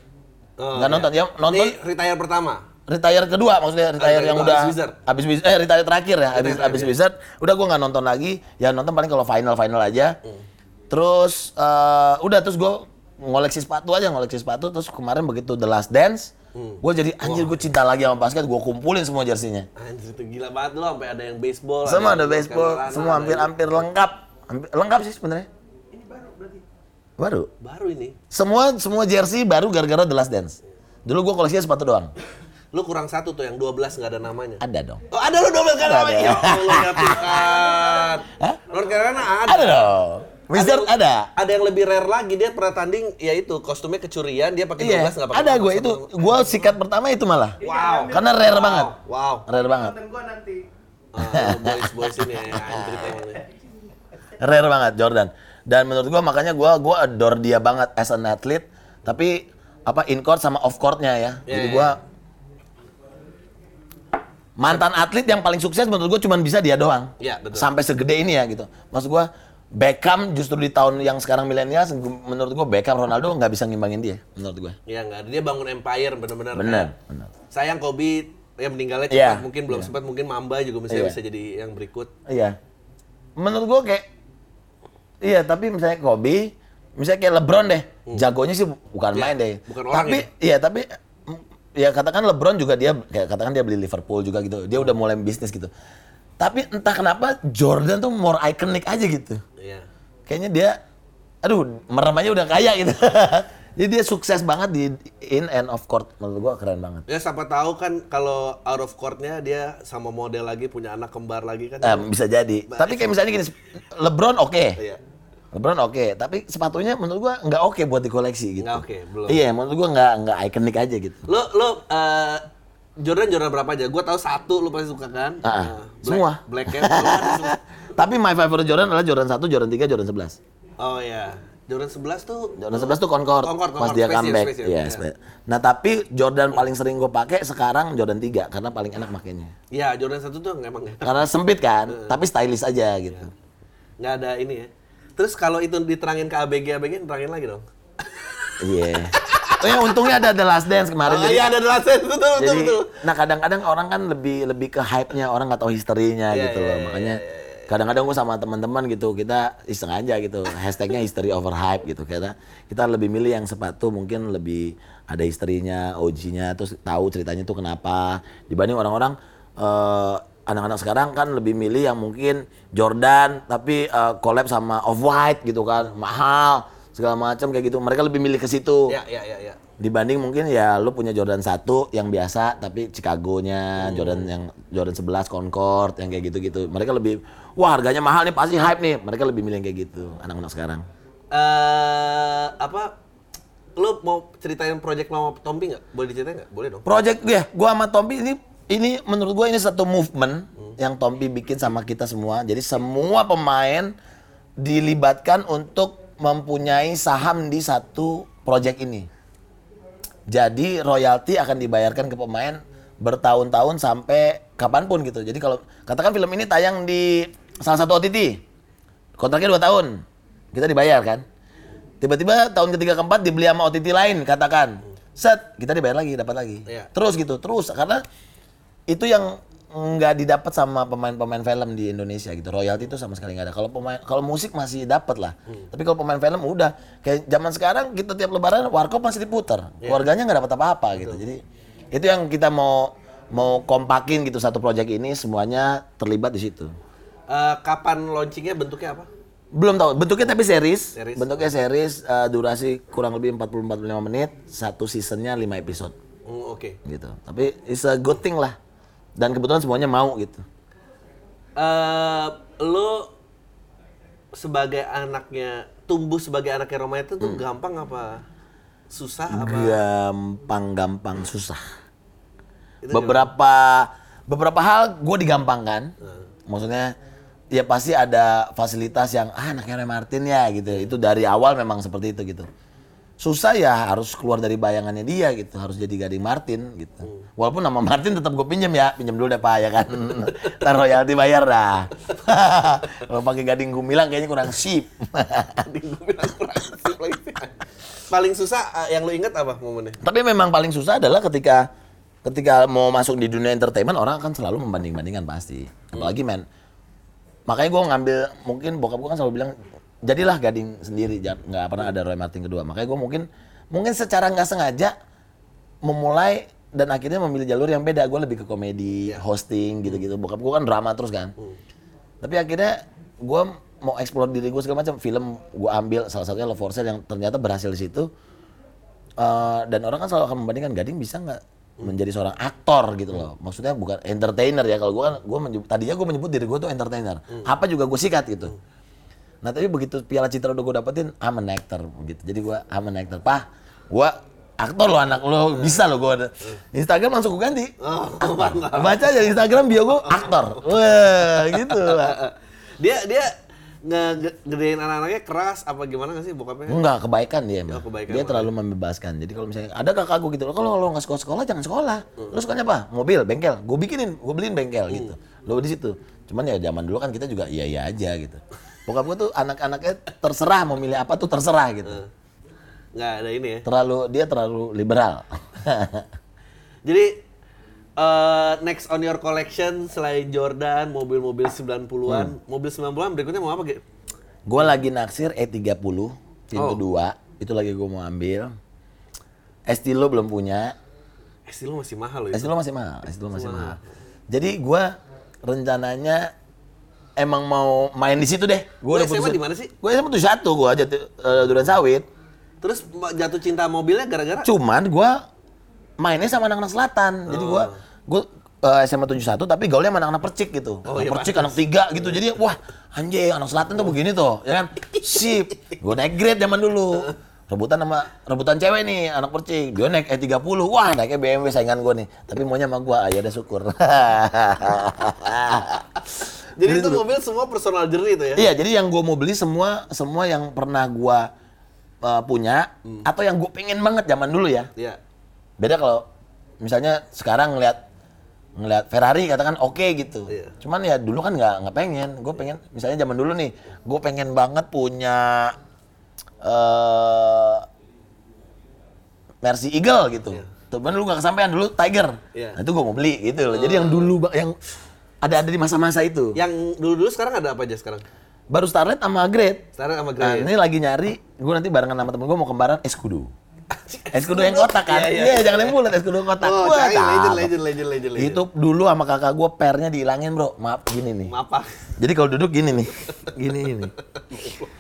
Oh, Nggak iya. nonton ya nonton Ini retire pertama. Retire kedua maksudnya retire yang udah habis Wizard. habis Wiz- eh retire terakhir ya habis habis. Wizard udah gua nggak nonton lagi ya nonton paling kalau final final aja Hmm. terus eh, udah terus gua ngoleksi sepatu aja ngoleksi sepatu terus kemarin begitu The Last Dance Hmm. gua jadi anjir gue cinta lagi sama basket gua kumpulin semua jersinya Anjir itu gila banget loh sampai ada yang baseball. semua ada yang baseball North semua hampir ada- hampir lengkap hampir lengkap sih sebenarnya baru Baru ini. semua semua jersey baru gara-gara The Last Dance dulu gua koleksinya sepatu doang Lu kurang satu tuh yang 12 nggak ada namanya. ada dong Oh ada lu 12 kan Ada. namanya. Ya Allah ya Tuhan. North Carolina ada. ada dong Wizard yang- ada Ada yang lebih rare lagi dia pernah tanding ya itu kostumnya kecurian dia pakai 12 Iya, nggak pakai ada 12, gue itu. Gue sikat pertama itu malah. Wow. Karena rare banget. Wow. Rare banget. Nonton gua nanti. Ah, boys boys ini ya rare banget Jordan. Dan menurut gua makanya gua gua adore dia banget as an athlete, tapi apa in court sama off courtnya ya. Iya, Jadi iya. gua mantan atlet yang paling sukses menurut gua cuma bisa dia doang. Iya, betul. Sampai segede ini ya gitu. Maksud gua Beckham justru di tahun yang sekarang milenial menurut gua Beckham Ronaldo nggak bisa ngimbangin dia menurut gua. Ya nggak, dia bangun empire bener-bener. Bener, kan. Sayang Kobe ya meninggalnya cepat, Iya, mungkin belum iya. sempat, mungkin Mamba juga misalnya Iya. bisa jadi yang berikut. Iya. Menurut gua kayak iya, tapi misalnya Kobe, misalnya kayak LeBron deh. Jagonya sih bukan Hmm. Iya, main deh. bukan orang tapi iya, tapi ya katakan LeBron juga dia kayak katakan dia beli Liverpool juga gitu. Dia udah mulai bisnis gitu. Tapi entah kenapa Jordan tuh more iconic aja gitu. Iya. Kayaknya dia aduh, merem aja udah kaya gitu. Jadi dia sukses banget di in and off court. Menurut gua keren banget. Ya siapa tahu kan kalau out of court-nya dia sama model lagi punya anak kembar lagi kan. Eh, bisa jadi. Tapi kayak misalnya gini, LeBron oke. Iya. LeBron oke, tapi sepatunya menurut gua nggak oke buat dikoleksi gitu. Nggak oke, belum. Iya, menurut gua nggak nggak ikonik aja gitu. Lo lo eh, Jordan Jordan berapa aja? Gua tahu satu lu pasti suka kan? Ah. Eh, Black- Semua. Black Cat. Tapi my favorite Jordan adalah Jordan 1, Jordan 3, Jordan 11. Oh iya. Jordan 11 tuh Jordan 11 tuh Concord, Concord, pas dia comeback. Space Jam, Iya, iya. Nah, tapi Jordan paling sering gue pakai sekarang Jordan 3 karena paling enak makainya. Iya, Jordan 1 tuh emang. Karena sempit kan, tapi stylish aja gitu. nggak ada ini ya. Terus kalau itu diterangin ke ABG ABG terangin lagi dong. Iya. Oh ya untungnya ada The Last Dance kemarin. Oh, jadi- iya ada jelasin betul betul Jadi, betul. nah kadang-kadang orang kan lebih lebih ke hype-nya, orang nggak tahu historinya Iya, gitu iya, loh. iya, Makanya kadang-kadang gue sama teman-teman gitu, kita iseng aja gitu. Hashtagnya history over hype gitu. Kita kita lebih milih yang sepatu mungkin lebih ada historinya, OG-nya, terus tahu ceritanya tuh kenapa. Dibanding orang-orang eh, anak-anak sekarang kan lebih milih yang mungkin Jordan tapi eh, collab sama Off White gitu kan, mahal segala macam kayak gitu. Mereka lebih milih ke situ Ya ya ya ya. dibanding mungkin ya lu punya Jordan 1 yang biasa tapi Chicago-nya, Jordan yang Jordan 11 Concord yang kayak gitu-gitu. Mereka lebih wah harganya mahal nih pasti hype nih. Mereka lebih milih yang kayak gitu anak-anak sekarang. Eh apa lu mau ceritain project lo sama Tompi nggak? Boleh diceritain nggak? Boleh dong. Project gue, gua sama Tompi ini ini menurut gua ini satu movement yang Tompi bikin sama kita semua. Jadi semua pemain dilibatkan untuk mempunyai saham di satu project ini. Jadi royalti akan dibayarkan ke pemain bertahun-tahun sampai kapan pun gitu. Jadi kalau katakan film ini tayang di salah satu OTT, kontraknya dua tahun, kita dibayar kan. Tiba-tiba tahun ketiga keempat dibeli sama OTT lain, katakan, set kita dibayar lagi, dapat lagi. Iya. Terus gitu, terus karena itu yang nggak didapat sama pemain-pemain film di Indonesia gitu. Royalti itu sama sekali nggak ada. Kalau pemain kalau musik masih dapat lah. Tapi kalau pemain film udah kayak zaman sekarang kita tiap lebaran warkop masih diputar. Keluarganya nggak dapat apa-apa gitu. Jadi itu yang kita mau mau kompakin gitu satu proyek ini semuanya terlibat di situ. Eh, kapan launchingnya bentuknya apa? Belum tahu bentuknya tapi series. Series. Bentuknya series eh, durasi kurang lebih 40 45 menit, satu seasonnya 5 episode Hmm, Oke. gitu. Tapi it's a good thing lah. Dan kebetulan semuanya mau gitu. Eh, lo sebagai anaknya tumbuh sebagai anaknya Roma itu tuh gampang apa susah apa? gampang-gampang susah. Itu beberapa beberapa hal gue digampangkan. Maksudnya ya pasti ada fasilitas yang ah anaknya Roy Martin ya gitu. Itu dari awal memang seperti itu gitu. Susah ya harus keluar dari bayangannya dia gitu, harus jadi Gading Martin gitu. Walaupun nama Martin tetap gue pinjem ya, pinjem dulu deh Pak ya kan. Ntar royalti bayar dah. Kalau pakai Gading Gumilang kayaknya kurang sip. Gua bilang kurang asik lagi. Paling susah eh, yang lo inget apa momennya? Tapi memang paling susah adalah ketika ketika mau masuk di dunia entertainment orang akan selalu membanding-bandingkan pasti. Apalagi men. Makanya gue ngambil mungkin bokap gue kan selalu bilang jadilah gading sendiri nggak pernah ada Roy Martin kedua. Makanya gue mungkin mungkin secara nggak sengaja memulai dan akhirnya memilih jalur yang beda. Gue lebih ke komedi, hosting gitu-gitu. Bokap gue kan drama terus kan. Tapi akhirnya gue mau explore diri gue segala macam. Film gue ambil salah satunya Love for Sale yang ternyata berhasil di situ. Eh, dan orang kan selalu akan membandingkan Gading bisa nggak menjadi seorang aktor gitu loh. Maksudnya bukan entertainer ya. Kalau gue kan gue tadinya gue menyebut diri gue tuh entertainer. Apa juga gue sikat gitu. Nah tapi begitu Piala Citra udah gue dapetin, I'm an actor gitu. Jadi gue I'm an actor. Pah, gue aktor lo anak lo bisa lo gue. Instagram langsung gue ganti. Aktor. Baca aja Instagram bio gue aktor. Wah gitu. dia dia ngegedein anak-anaknya keras apa gimana nggak sih bokapnya? Enggak, kebaikan dia emang. Oh, kebaikan dia terlalu membebaskan. Jadi kalau misalnya ada kakak gue gitu, kalau lo nggak sekolah sekolah jangan sekolah. Hmm. Lo sukanya apa? Mobil, bengkel. Gue bikinin, gue beliin bengkel gitu. Lo di situ. Cuman ya zaman dulu kan kita juga iya iya aja gitu. Bokap gue tuh anak-anaknya terserah mau milih apa tuh terserah gitu. Hmm. Nggak ada ini ya. Terlalu dia terlalu liberal. Jadi eh, next on your collection selain Jordan, mobil-mobil 90-an, Hmm. mobil 90-an berikutnya mau apa, Ge? gue lagi naksir E30 pintu Oh. 2 itu lagi gue mau ambil. Estilo belum punya. Estilo masih mahal loh. Estilo masih mahal, Estilo masih mahal. mahal. Jadi gua rencananya emang mau main di situ deh. Lu Gua SMA di mana sih? Gue SMA tuh satu, gua aja uh, Duren Sawit. Terus jatuh cinta mobilnya gara-gara Cuman gua mainnya sama anak-anak selatan. Jadi gua gua uh, SMA 71 tapi gaulnya sama anak-anak percik gitu. Oh, anak iya, percik anak tiga gitu. Jadi wah anjing anak selatan tuh begini tuh, ya kan? Sip. Gua naik grade zaman dulu. Rebutan sama rebutan cewek nih anak percik. Dia naik E30. Wah, naiknya BMW saingan gua nih. Tapi maunya sama gua, ayo udah syukur. Jadi itu mobil semua personal journey itu ya? Iya, jadi yang gue mau beli semua semua yang pernah gua uh, punya atau yang gue pengen banget zaman dulu ya. Iya. Beda kalau misalnya sekarang ngeliat ngeliat Ferrari katakan oke gitu. Iya. Cuman ya dulu kan nggak nggak pengen. Gue pengen misalnya zaman dulu nih, gue pengen banget punya eh Mercy Eagle gitu. Tuh, dulu nggak kesampaian dulu Tiger. Iya. Nah, itu gue mau beli gitu loh. Jadi yang dulu yang ada ada di masa-masa itu. Yang dulu-dulu sekarang ada apa aja sekarang? Baru Starlet sama Great. Sekarang sama Nah, Grey. ini lagi nyari, gue nanti barengan sama temen gue mau kembaran Escudo. Escudo yang kotak kan? Iya, Iya, iya. jangan yang bulat, Escudo kotak. Oh, Wah, cai, legend, legend, legend, legend, legend. Itu dulu sama kakak gue pernya dihilangin bro, maaf gini nih. apa? Jadi kalau duduk gini nih, gini ini.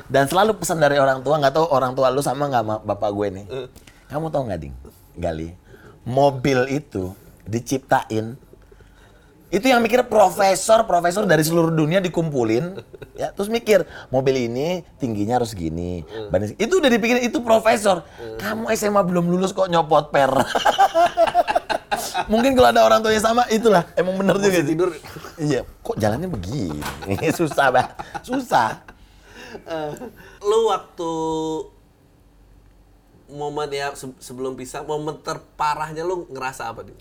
Dan selalu pesan dari orang tua, nggak tahu orang tua lu sama nggak sama bapak gue nih. Kamu tahu nggak ding, Gali? Mobil itu diciptain itu yang mikir profesor profesor dari seluruh dunia dikumpulin ya terus mikir mobil ini tingginya harus gini. Banding- itu udah dipikirin itu profesor. Kamu SMA belum lulus kok nyopot per. Mungkin kalau ada orang tuanya sama itulah emang bener juga sih. tidur. iya kok jalannya begini? Susah bah susah. Eh, lu waktu momen ya se- sebelum pisah, momen terparahnya lu ngerasa apa nih?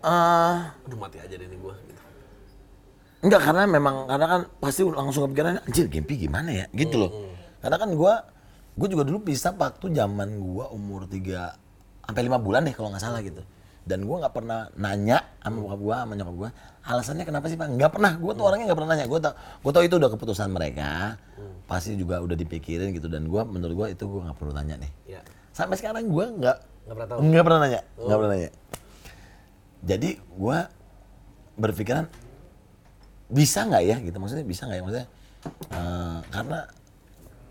Eh, Aduh mati aja deh nih gua. Gitu. Enggak karena memang karena kan pasti langsung kepikiran anjir Gempi gimana ya gitu loh. Karena kan gua gua juga dulu pisah waktu zaman gua umur 3 sampai 5 bulan deh kalau nggak salah gitu. Dan gua nggak pernah nanya sama bokap gua sama nyokap gua alasannya kenapa sih Pak? Nggak pernah. Gua tuh orangnya nggak pernah nanya. Gua tau gua tau itu udah keputusan mereka. Pasti juga udah dipikirin gitu dan gua menurut gua itu gua nggak perlu tanya nih. Ya. Sampai sekarang gua nggak Nggak pernah tahu. nggak pernah nanya, nggak pernah nanya. Jadi gua berpikiran bisa nggak ya gitu. Maksudnya bisa nggak ya maksudnya eh, karena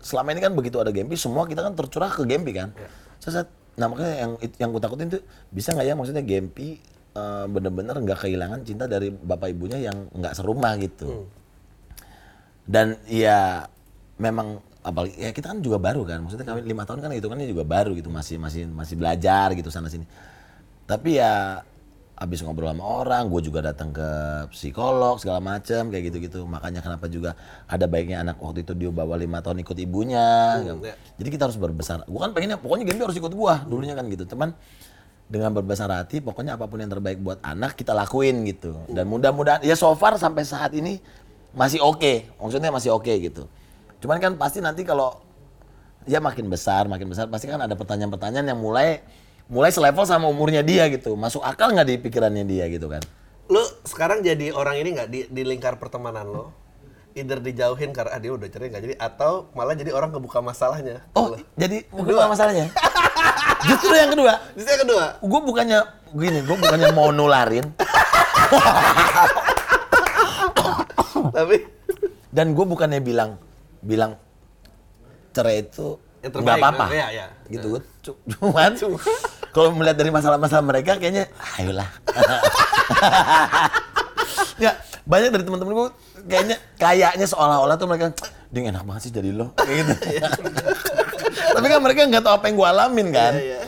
selama ini kan begitu ada Gempi semua kita kan tercurah ke Gempi kan. Saya nah makanya yang yang gue takutin tuh bisa nggak ya maksudnya Gempi eh, bener-bener nggak kehilangan cinta dari bapak ibunya yang nggak serumah gitu. Dan ya memang apalagi ya kita kan juga baru kan. Maksudnya kawin lima tahun kan hitungannya juga baru gitu. Masih masih masih belajar gitu sana sini tapi ya habis ngobrol sama orang gue juga datang ke psikolog segala macam kayak gitu gitu makanya kenapa juga ada baiknya anak waktu itu dia bawa lima tahun ikut ibunya gitu. ya. jadi kita harus berbesar. Gue kan pengennya pokoknya Gempi harus ikut gua dulunya kan gitu. Teman dengan berbesar hati pokoknya apa pun yang terbaik buat anak kita lakuin gitu. Dan mudah-mudahan ya so far sampai saat ini masih oke. Maksudnya masih oke gitu. Cuman kan pasti nanti kalau ya makin besar makin besar pasti kan ada pertanyaan-pertanyaan yang mulai mulai selevel sama umurnya dia gitu. Masuk akal nggak di pikirannya dia gitu kan? Lu sekarang jadi orang ini nggak di, di lingkar pertemanan lo? Either dijauhin karena ah, dia udah cerai nggak jadi atau malah jadi orang kebuka masalahnya. oh jadi mungkin apa masalahnya? Justru yang kedua. Terus yang kedua, gue bukannya gini gue bukannya mau nularin. Tapi dan gue bukannya bilang bilang cerai itu nggak apa-apa. iya, iya. Gitu Cu- cuman kalau melihat dari masalah-masalah mereka kayaknya ayolah ya banyak dari teman-teman gue kayaknya kayaknya seolah-olah tuh mereka ding enak banget sih jadi lo gitu tapi kan mereka nggak tahu apa yang gue alamin kan Iya, iya.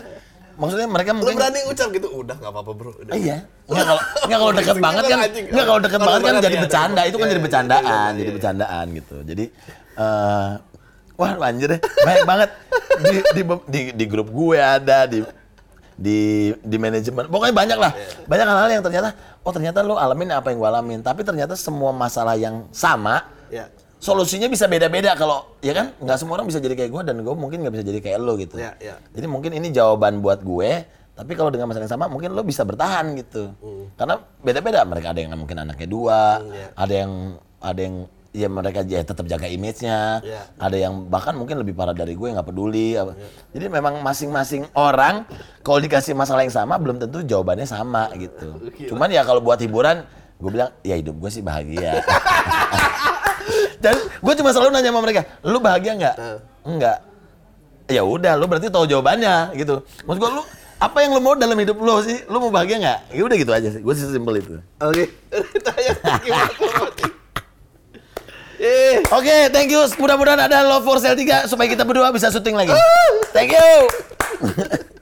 maksudnya mereka Lu mungkin berani ngucap gitu, udah nggak apa-apa bro. Udah. Iya. Enggak kalau enggak kalau deket Anjing, banget kan. Enggak kalau deket Kalau banget kan jadi bercanda. Itu kan iya, jadi iya, bercandaan, iya, iya, jadi bercandaan gitu. Jadi eh wah anjir deh. Banyak banget di, di di di grup gue ada di di di manajemen. Pokoknya banyak lah. Iya. Banyak hal-hal yang ternyata oh ternyata lu alamin apa yang gue alamin. Tapi ternyata semua masalah yang sama Ya. solusinya bisa beda-beda kalau ya kan nggak semua orang bisa jadi kayak gue dan gue mungkin nggak bisa jadi kayak lo gitu. Ya, ya. Jadi mungkin ini jawaban buat gue, tapi kalau dengan masalah yang sama mungkin lo bisa bertahan gitu. Karena beda-beda. Mereka ada yang mungkin anaknya dua, ya. ada yang ada yang ya mereka ya tetap jaga image-nya, Ya. ada yang bahkan mungkin lebih parah dari gue nggak peduli. apa. Jadi memang masing-masing orang kalau dikasih masalah yang sama belum tentu jawabannya sama gitu. Cuman ya kalau buat hiburan, gue bilang ya hidup gue sih bahagia. Dan gue cuma selalu nanya sama mereka, lu bahagia nggak? Enggak. Ya udah, lu berarti tahu jawabannya gitu. Maksud gue lu apa yang lu mau dalam hidup lu sih? Lu mau bahagia nggak? Ya udah gitu aja sih. Gue sih simpel itu. Oke. Tanya Eh. Oke, thank you. Mudah-mudahan ada love for sale 3 supaya kita berdua bisa syuting lagi. Thank you.